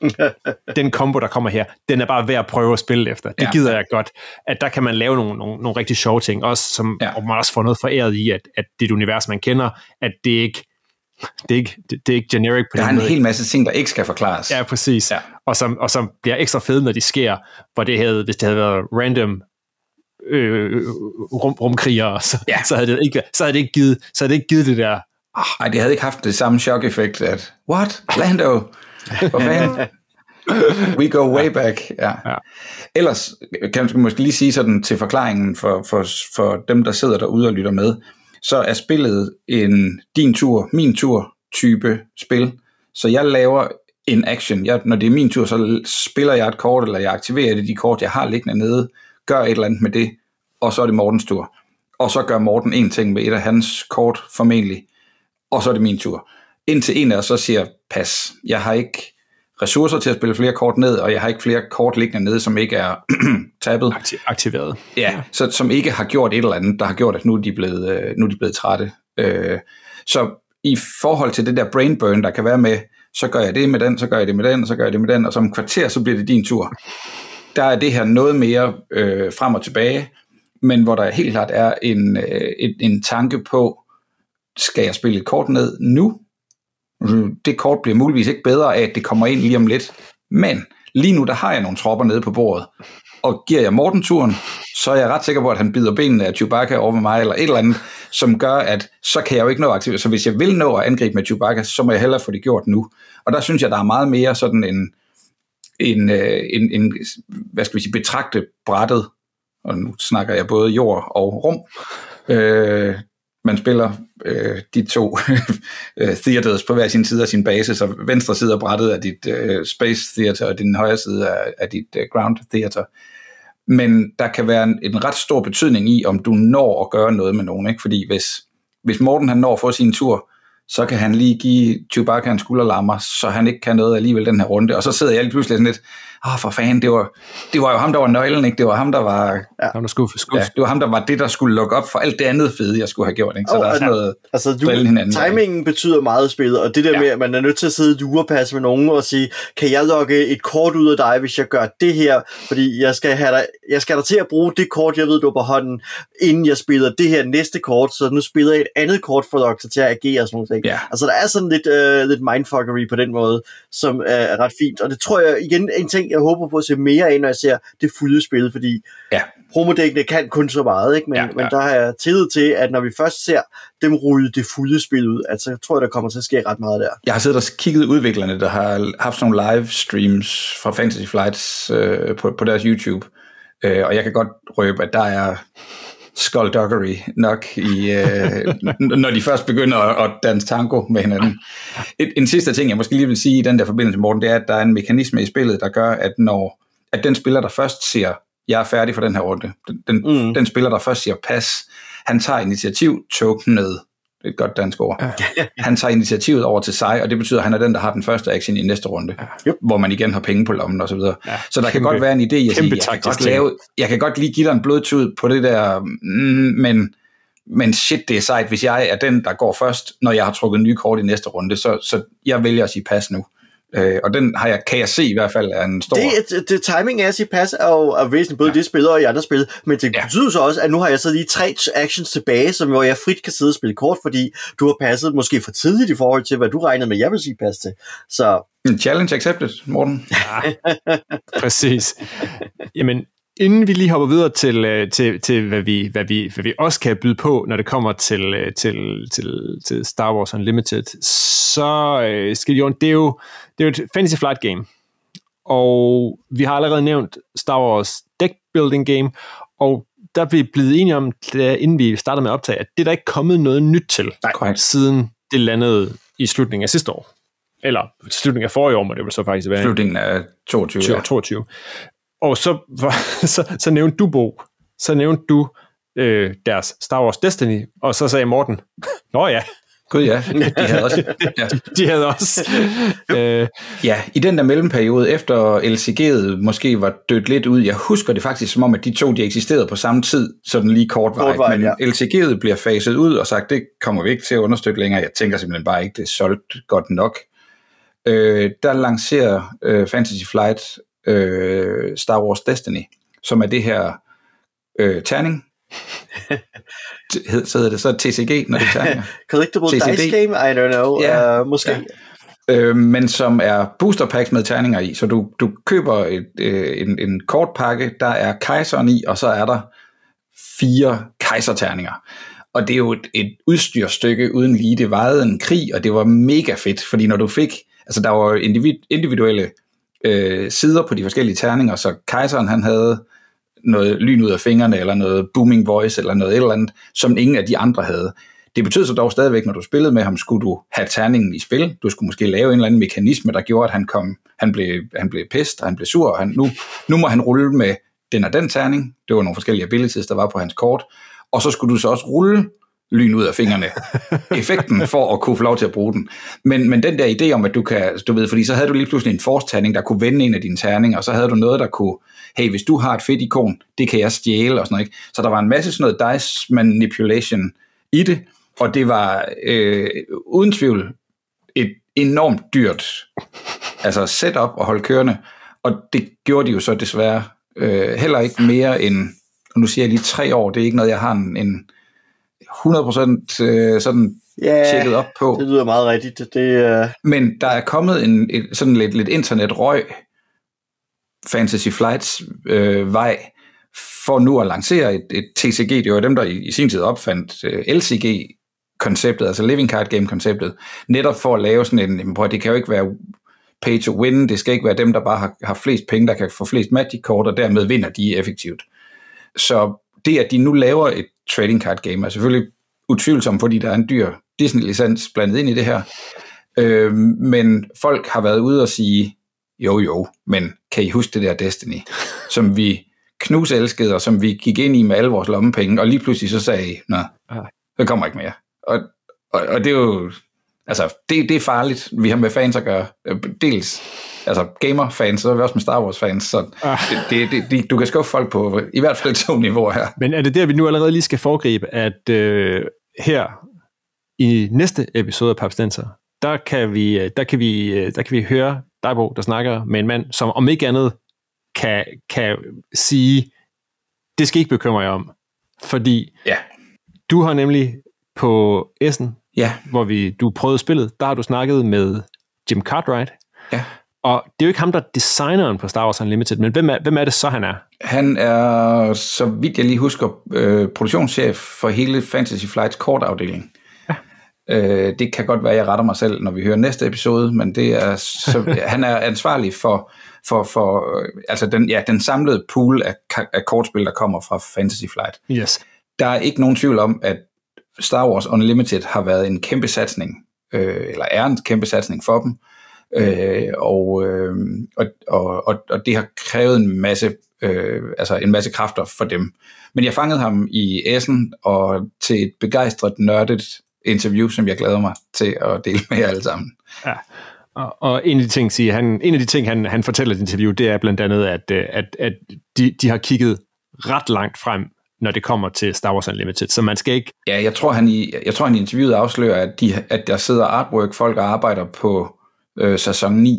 den combo, der kommer her, den er bare værd at prøve at spille efter. Det Ja. gider jeg godt. At der kan man lave nogle, nogle, nogle rigtig sjove ting, også som, Ja. og man også får noget foræret i, at, at det er et univers, man kender, at det ikke det er ikke, det, det er ikke generic på Der er en måde. hel masse ting, der ikke skal forklares. Ja, præcis. Ja. Og, som, og som bliver ekstra fede, når de sker, hvor det havde, hvis det havde været random øh, rum, rumkrigere, så, ja. så, havde det ikke, så havde det ikke givet, så havde det ikke givet det der, Nej, det havde ikke haft det samme chok-effekt, at, what? Lando? Hvor fanden? We go way back. Ja. Ja. Ellers kan man måske lige sige sådan til forklaringen for, for, for dem, der sidder derude og lytter med, så er spillet en din tur, min tur type spil. Så jeg laver en action. Jeg, når det er min tur, så spiller jeg et kort, eller jeg aktiverer det de kort, jeg har liggende nede, gør et eller andet med det, og så er det Mortens tur. Og så gør Morten en ting med et af hans kort formentlig, og så er det min tur. Indtil en af os så siger, pas, jeg har ikke ressourcer til at spille flere kort ned, og jeg har ikke flere kort liggende nede, som ikke er tabet. akti- aktiveret. Ja, så, som ikke har gjort et eller andet, der har gjort, at nu er de blevet, øh, nu er de blevet trætte. Øh, så i forhold til det der brain burn, der kan være med, så gør jeg det med den, så gør jeg det med den, og så gør jeg det med den, og som kvarter, så bliver det din tur. Der er det her noget mere øh, frem og tilbage, men hvor der helt klart er en, øh, en, en tanke på, skal jeg spille et kort ned nu? Det kort bliver muligvis ikke bedre af, at det kommer ind lige om lidt. Men lige nu, der har jeg nogle tropper nede på bordet. Og giver jeg Morten turen, så er jeg ret sikker på, at han bider benene af Chewbacca over med mig, eller et eller andet, som gør, at så kan jeg jo ikke nå at aktivere. Så hvis jeg vil nå at angribe med Chewbacca, så må jeg hellere få det gjort nu. Og der synes jeg, der er meget mere sådan en, en, øh, en, en hvad skal vi sige, betragte brættet, og nu snakker jeg både jord og rum, øh, man spiller øh, de to øh, theaters på hver sin side af sin base, så venstre side af brættet er dit øh, space theater, og din højre side er, er dit øh, ground theater. Men der kan være en, en ret stor betydning i, om du når at gøre noget med nogen, ikke? fordi hvis, hvis Morten han når at få sin tur, så kan han lige give Chewbacca en skulderlammer, så han ikke kan noget alligevel den her runde. Og så sidder jeg lige pludselig sådan lidt, åh for fanden, det var, det var jo ham, der var nøglen, ikke? Det var ham, der var, Ja. Der skulle, skulle, ja, det var ham, der var det, der skulle lukke op for alt det andet fede, jeg skulle have gjort. Ikke? Så Og- der er sådan noget, Altså, du, hinanden. timingen betyder meget i spillet, og det der Ja. med, at man er nødt til at sidde i lurepasse med nogen og sige, kan jeg logge et kort ud af dig, hvis jeg gør det her, fordi jeg skal have dig, jeg skal dig til at bruge det kort, jeg ved, du på hånden, inden jeg spiller det her næste kort, så nu spiller jeg et andet kort for at logge dig til at agere og sådan noget. Ja. Altså, der er sådan lidt, øh, lidt mindfuckery på den måde, som er ret fint, og det tror jeg, igen, en ting, jeg håber på at se mere af, når jeg ser det fulde spil, fordi Ja. promodækkene kan kun så meget, ikke? Men, Ja, ja, men der har jeg tillid til, at når vi først ser dem ryge det fulde spil ud, at så tror jeg, der kommer til at ske ret meget der. Jeg har siddet og kigget udviklerne, der har haft sådan nogle live streams fra Fantasy Flights øh, på, på deres YouTube, øh, og jeg kan godt røbe, at der er skullduggery nok, i, øh, når de først begynder at, at danse tango med hinanden. Et, en sidste ting, jeg måske lige vil sige i den der forbindelse, Morten, det er, at der er en mekanisme i spillet, der gør, at når at den spiller, der først siger, jeg er færdig for den her runde, den, den. Mm. den spiller, der først siger pas, han tager initiativ tokenet et godt dansk ord. Ja. Han tager initiativet over til sig, og det betyder, at han er den, der har den første action i næste runde, ja. hvor man igen har penge på lommen og så videre. Ja, så der kæmpe, kan godt være en idé, at sige, jeg kan, godt lave, jeg kan godt lige give dig en blodtud på det der, mm, men, men shit, det er sejt, hvis jeg er den, der går først, når jeg har trukket nye kort i næste runde, så, så jeg vælger at sige pas nu. Øh, og den har jeg, kan jeg se i hvert fald er en stor... Det, det, det timing af at sige pas er jo er væsentligt, både ja. det spil og i andre spil, men det ja. betyder så også, at nu har jeg så lige tre actions tilbage, som hvor jeg frit kan sidde og spille kort, fordi du har passet måske for tidligt i forhold til, hvad du regnede med, jeg vil sige pas til. Så... En challenge accepted, Morten. Ja, præcis. Jamen, inden vi lige hopper videre til, øh, til, til hvad, vi, hvad, vi, hvad vi også kan byde på, når det kommer til, øh, til, til, til Star Wars Unlimited, så øh, skal det jo, det er jo, det er jo et Fantasy Flight game. Og vi har allerede nævnt Star Wars Deck Building Game, og der blev blevet enige om, inden vi startede med at optage, at det er der ikke kommet noget nyt til, Nej. siden det landede i slutningen af sidste år. Eller slutningen af forrige år, må det vel så faktisk være. Slutningen af 22. 22. 22. Og så, så, så nævnte du, Bo, så nævnte du øh, deres Star Wars Destiny, og så sagde Morten, nå ja, Gud ja, de havde også. Ja. de havde også. øh. Ja, i den der mellemperiode, efter LCG'et måske var dødt lidt ud, jeg husker det faktisk som om, at de to de eksisterede på samme tid, sådan lige kort vej, men ja. LCG'et bliver faset ud og sagt, det kommer vi ikke til at understøtte længere. Jeg tænker simpelthen bare ikke, det er solgt godt nok. Øh, der lancerer øh, Fantasy Flight øh, Star Wars Destiny, som er det her øh, terning. så hedder det så TCG, når det er terninger. Collectible TCD. Dice Game? I don't know. Ja, uh, måske. Ja. Øh, men som er booster packs med terninger i. Så du, du køber et, øh, en, en kortpakke, der er kejseren i, og så er der fire kejserterninger. Og det er jo et, et udstyrstykke uden lige. Det vejede en krig, og det var mega fedt, fordi når du fik, altså der var individ, individuelle øh, sider på de forskellige terninger, så kejseren han havde noget lyn ud af fingrene, eller noget booming voice, eller noget et eller andet, som ingen af de andre havde. Det betød så dog stadigvæk, når du spillede med ham, skulle du have terningen i spil. Du skulle måske lave en eller anden mekanisme, der gjorde, at han, kom, han, blev, han blev pest, og han blev sur, og han, nu, nu må han rulle med den og den terning. Det var nogle forskellige abilities, der var på hans kort. Og så skulle du så også rulle lyn ud af fingrene, effekten for at kunne få lov til at bruge den. Men, men den der idé om, at du kan, du ved, fordi så havde du lige pludselig en force-terning, der kunne vende en af dine terninger, og så havde du noget, der kunne, hey, hvis du har et fedt ikon, det kan jeg stjæle og sådan noget. Ikke? Så der var en masse sådan noget dice manipulation i det, og det var øh, uden tvivl et enormt dyrt altså setup at holde kørende, og det gjorde de jo så desværre øh, heller ikke mere end, og nu siger jeg lige tre år, det er ikke noget, jeg har en, en 100% øh, sådan ja, tjekket op på. det lyder meget rigtigt. Det, uh... Men der er kommet en, et, sådan lidt, lidt internetrøg Fantasy Flights øh, vej for nu at lancere et, et TCG. Det var dem, der i, i sin tid opfandt øh, LCG-konceptet, altså Living Card Game-konceptet, netop for at lave sådan en, det kan jo ikke være pay to win, det skal ikke være dem, der bare har, har flest penge, der kan få flest Magic-kort, og dermed vinder de effektivt. Så det, at de nu laver et trading card game, er selvfølgelig utvivlsomt, fordi der er en dyr Disney-licens blandet ind i det her. Øh, men folk har været ude og sige, jo jo, men kan I huske det der Destiny, som vi knuselskede, og som vi gik ind i med alle vores lommepenge, og lige pludselig så sagde I, nej, det kommer ikke mere. Og, og, og det er jo, altså, det, det er farligt, vi har med fans at gøre. Dels altså gamer-fans, så er vi også med Star Wars-fans, så ah. det, det, det, du kan skuffe folk på i hvert fald to niveauer her. Men er det der, vi nu allerede lige skal foregribe, at øh, her i næste episode af Papstenser, der kan vi, der kan vi, der kan vi høre dig, Bo, der snakker med en mand, som om ikke andet kan, kan sige, det skal ikke bekymre jer om. Fordi ja. du har nemlig på Essen, ja. hvor vi, du prøvede spillet, der har du snakket med Jim Cartwright. Ja. Og det er jo ikke ham, der er designeren på Star Wars Unlimited, men hvem er, hvem er det så, han er? Han er, så vidt jeg lige husker, øh, produktionschef for hele Fantasy Flights kortafdeling. Øh, det kan godt være, at jeg retter mig selv, når vi hører næste episode, men det er så, han er ansvarlig for, for, for altså den, ja, den samlede pool af, af kortspil, der kommer fra Fantasy Flight. Yes. Der er ikke nogen tvivl om, at Star Wars Unlimited har været en kæmpe satsning, øh, eller er en kæmpe satsning for dem, øh, og, øh, og, og, og, det har krævet en masse, øh, altså en masse kræfter for dem. Men jeg fangede ham i Essen, og til et begejstret, nørdet interview, som jeg glæder mig til at dele med jer alle sammen. Ja. Og, og en af de ting, siger han, en af de ting han, han fortæller i et interview, det er blandt andet, at, øh, at, at de, de har kigget ret langt frem, når det kommer til Star Wars Unlimited, så man skal ikke... Ja, jeg tror, han i, jeg tror, han i interviewet afslører, at, de, at der sidder artwork, folk og arbejder på øh, sæson 9.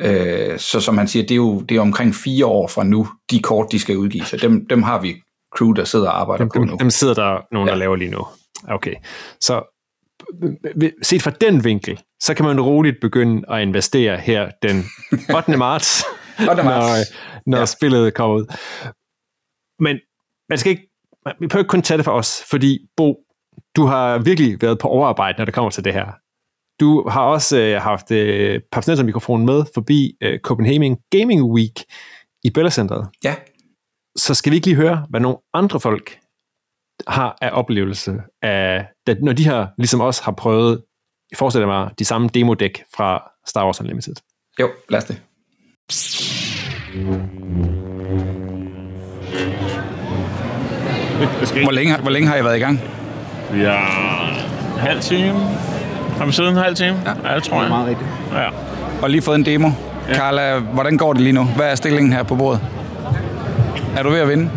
Øh, så som han siger, det er jo det er omkring fire år fra nu, de kort, de skal udgive. Så dem, dem har vi crew, der sidder og arbejder dem, på nu. Dem sidder der nogen, ja. der laver lige nu. Okay. Så set fra den vinkel, så kan man roligt begynde at investere her den 8. marts, 8. marts. når, når ja. spillet kommer ud. Men man skal ikke, vi behøver ikke kun tage det for os, fordi Bo, du har virkelig været på overarbejde, når det kommer til det her. Du har også øh, haft øh, mikrofonen med forbi øh, Copenhagen Gaming Week i Bella Centeret. Ja. Så skal vi ikke lige høre, hvad nogle andre folk har af oplevelse af, når de her, ligesom os, har prøvet, jeg forestiller mig, de samme demo-dæk fra Star Wars Unlimited. Jo, lad os det. Hvor længe, hvor længe har I været i gang? Vi har en halv time. Har vi siddet en halv time? Ja, ja det tror jeg. Det er meget rigtigt. Ja. Og lige fået en demo. Ja. Carla, hvordan går det lige nu? Hvad er stillingen her på bordet? Er du ved at vinde?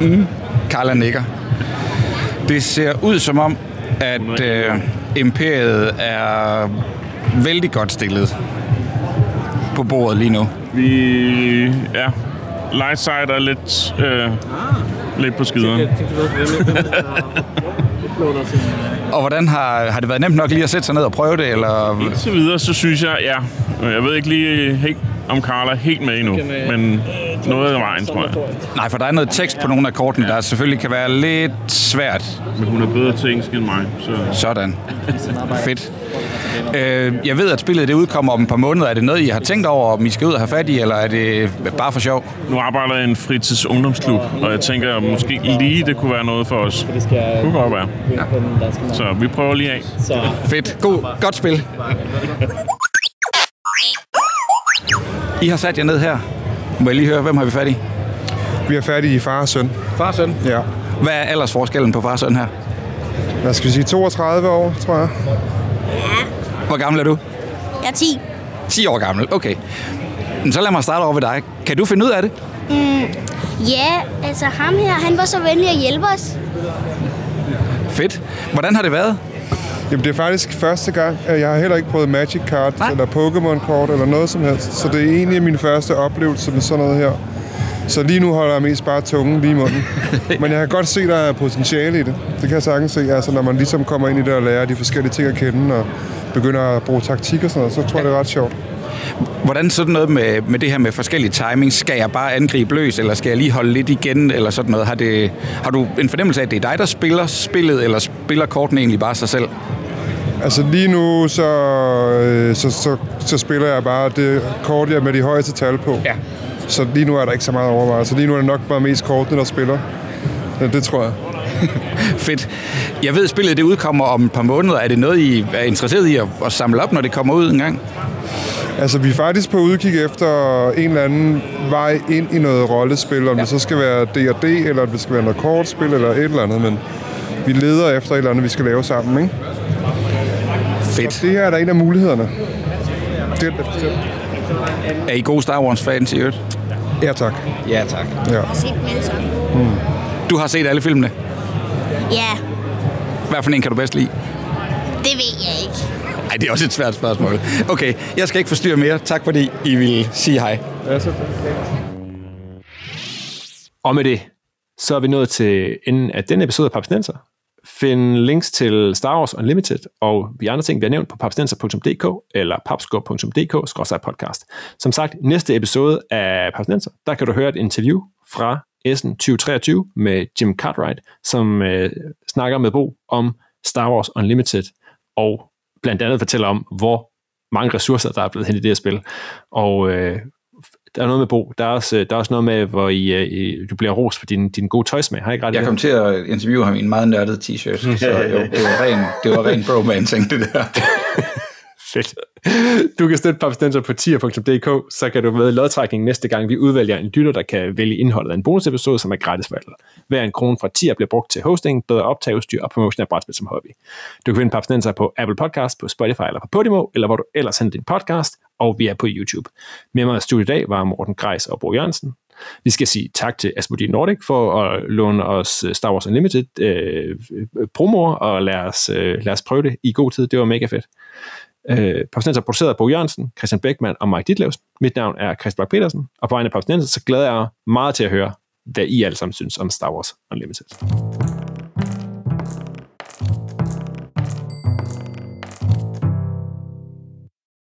Mm. Carla nikker. Det ser ud som om, at øh, imperiet er vældig godt stillet på bordet lige nu. Vi, ja, light side er lidt, øh, lidt på skideren. og hvordan har, har det været nemt nok lige at sætte sig ned og prøve det? Eller? Indtil videre, så synes jeg, ja. Jeg ved ikke lige helt, om Carla er helt med endnu, men noget af vejen, tror jeg. Nej, for der er noget tekst på nogle af kortene, der selvfølgelig kan være lidt svært. Men hun er bedre til engelsk end mig. Så. Sådan. Fedt. Øh, jeg ved, at spillet det udkommer om et par måneder. Er det noget, I har tænkt over, om I skal ud og have fat i, eller er det bare for sjov? Nu arbejder jeg i en fritids ungdomsklub, og jeg tænker, at måske lige det kunne være noget for os. Det kunne godt være. Ja. Så vi prøver lige af. Fedt. God, godt spil. I har sat jer ned her. Må jeg lige høre, hvem har vi fat i? Vi har fat i far og søn. Far og søn? Ja. Hvad er aldersforskellen på far og søn her? Hvad skal vi sige? 32 år, tror jeg. Hvor gammel er du? Jeg er 10. 10 år gammel, okay. Så lad mig starte over ved dig. Kan du finde ud af det? Mm, ja, altså ham her, han var så venlig at hjælpe os. Fedt. Hvordan har det været? Jamen, det er faktisk første gang, at jeg har heller ikke prøvet Magic Cards Nej. eller Pokémon-kort eller noget som helst. Så det er egentlig min første oplevelse med sådan noget her. Så lige nu holder jeg mest bare tungen lige i munden. Men jeg kan godt se, at der er potentiale i det. Det kan jeg sagtens se, altså, når man ligesom kommer ind i det og lærer de forskellige ting at kende og begynder at bruge taktik og sådan noget, så tror jeg, det er ret sjovt. Hvordan sådan noget med, med det her med forskellige timings? Skal jeg bare angribe løs, eller skal jeg lige holde lidt igen, eller sådan noget? Har, det, har du en fornemmelse af, at det er dig, der spiller spillet, eller spiller kortene egentlig bare sig selv? Altså lige nu, så, øh, så, så, så spiller jeg bare det kort, jeg med de højeste tal på. Ja. Så lige nu er der ikke så meget overvejelse. Lige nu er det nok bare mest kortene, der spiller. Ja, det tror jeg. Fedt. Jeg ved, at spillet det udkommer om et par måneder. Er det noget, I er interesseret i at, at samle op, når det kommer ud en gang? Altså, vi er faktisk på udkig efter en eller anden vej ind i noget rollespil, om ja. det så skal være D&D, eller om det skal være noget kortspil, eller et eller andet, men vi leder efter et eller andet, vi skal lave sammen, ikke? Fedt. Og det her er der en af mulighederne. Det er, det. er I gode Star Wars-fans i øvrigt? Ja, tak. Ja, tak. Ja. Hmm. Du har set alle filmene? Ja. Hvad for en kan du bedst lide? Det ved jeg ikke. Nej, det er også et svært spørgsmål. Okay, jeg skal ikke forstyrre mere. Tak fordi I vil sige hej. Ja, så Og med det, så er vi nået til enden af denne episode af Papsnenser. Find links til Star Wars Unlimited og de andre ting, vi har nævnt på papsnenser.dk eller papskub.dk-podcast. Som sagt, næste episode af Papsnenser, der kan du høre et interview fra Essen 2023 med Jim Cartwright, som øh, snakker med Bo om Star Wars Unlimited og blandt andet fortæller om, hvor mange ressourcer, der er blevet hentet i det her spil. Og øh, der er noget med Bo. Der er også, der er også noget med, hvor I, øh, I, du bliver ros for din, din gode tøjsmag. Har jeg ikke ret Jeg kom til at interviewe ham i en meget nørdet t-shirt, så jo, det var ren, det var ren bromance, det der. Fedt. Du kan støtte Papstenser på tier.dk, så kan du med i lodtrækningen næste gang, vi udvælger en lytter, der kan vælge indholdet af en bonusepisode, som er gratis for alle. Hver en krone fra tier bliver brugt til hosting, bedre optageudstyr og promotion af brætspil som hobby. Du kan finde Papstenser på Apple Podcast, på Spotify eller på Podimo, eller hvor du ellers henter din podcast, og vi er på YouTube. Med mig i studiet i dag var Morten Grejs og Bo Jørgensen. Vi skal sige tak til Asmodee Nordic for at låne os øh, Star Wars Unlimited øh, øh, promoer, og lad os, øh, lad os prøve det i god tid. Det var mega fedt. Øh, Papsnenser er produceret af Bo Jørgensen, Christian Beckmann og Mike Ditlevs. Mit navn er Christian Bak petersen og på vegne af Papsnenser, så glæder jeg mig meget til at høre, hvad I alle sammen synes om Star Wars Unlimited.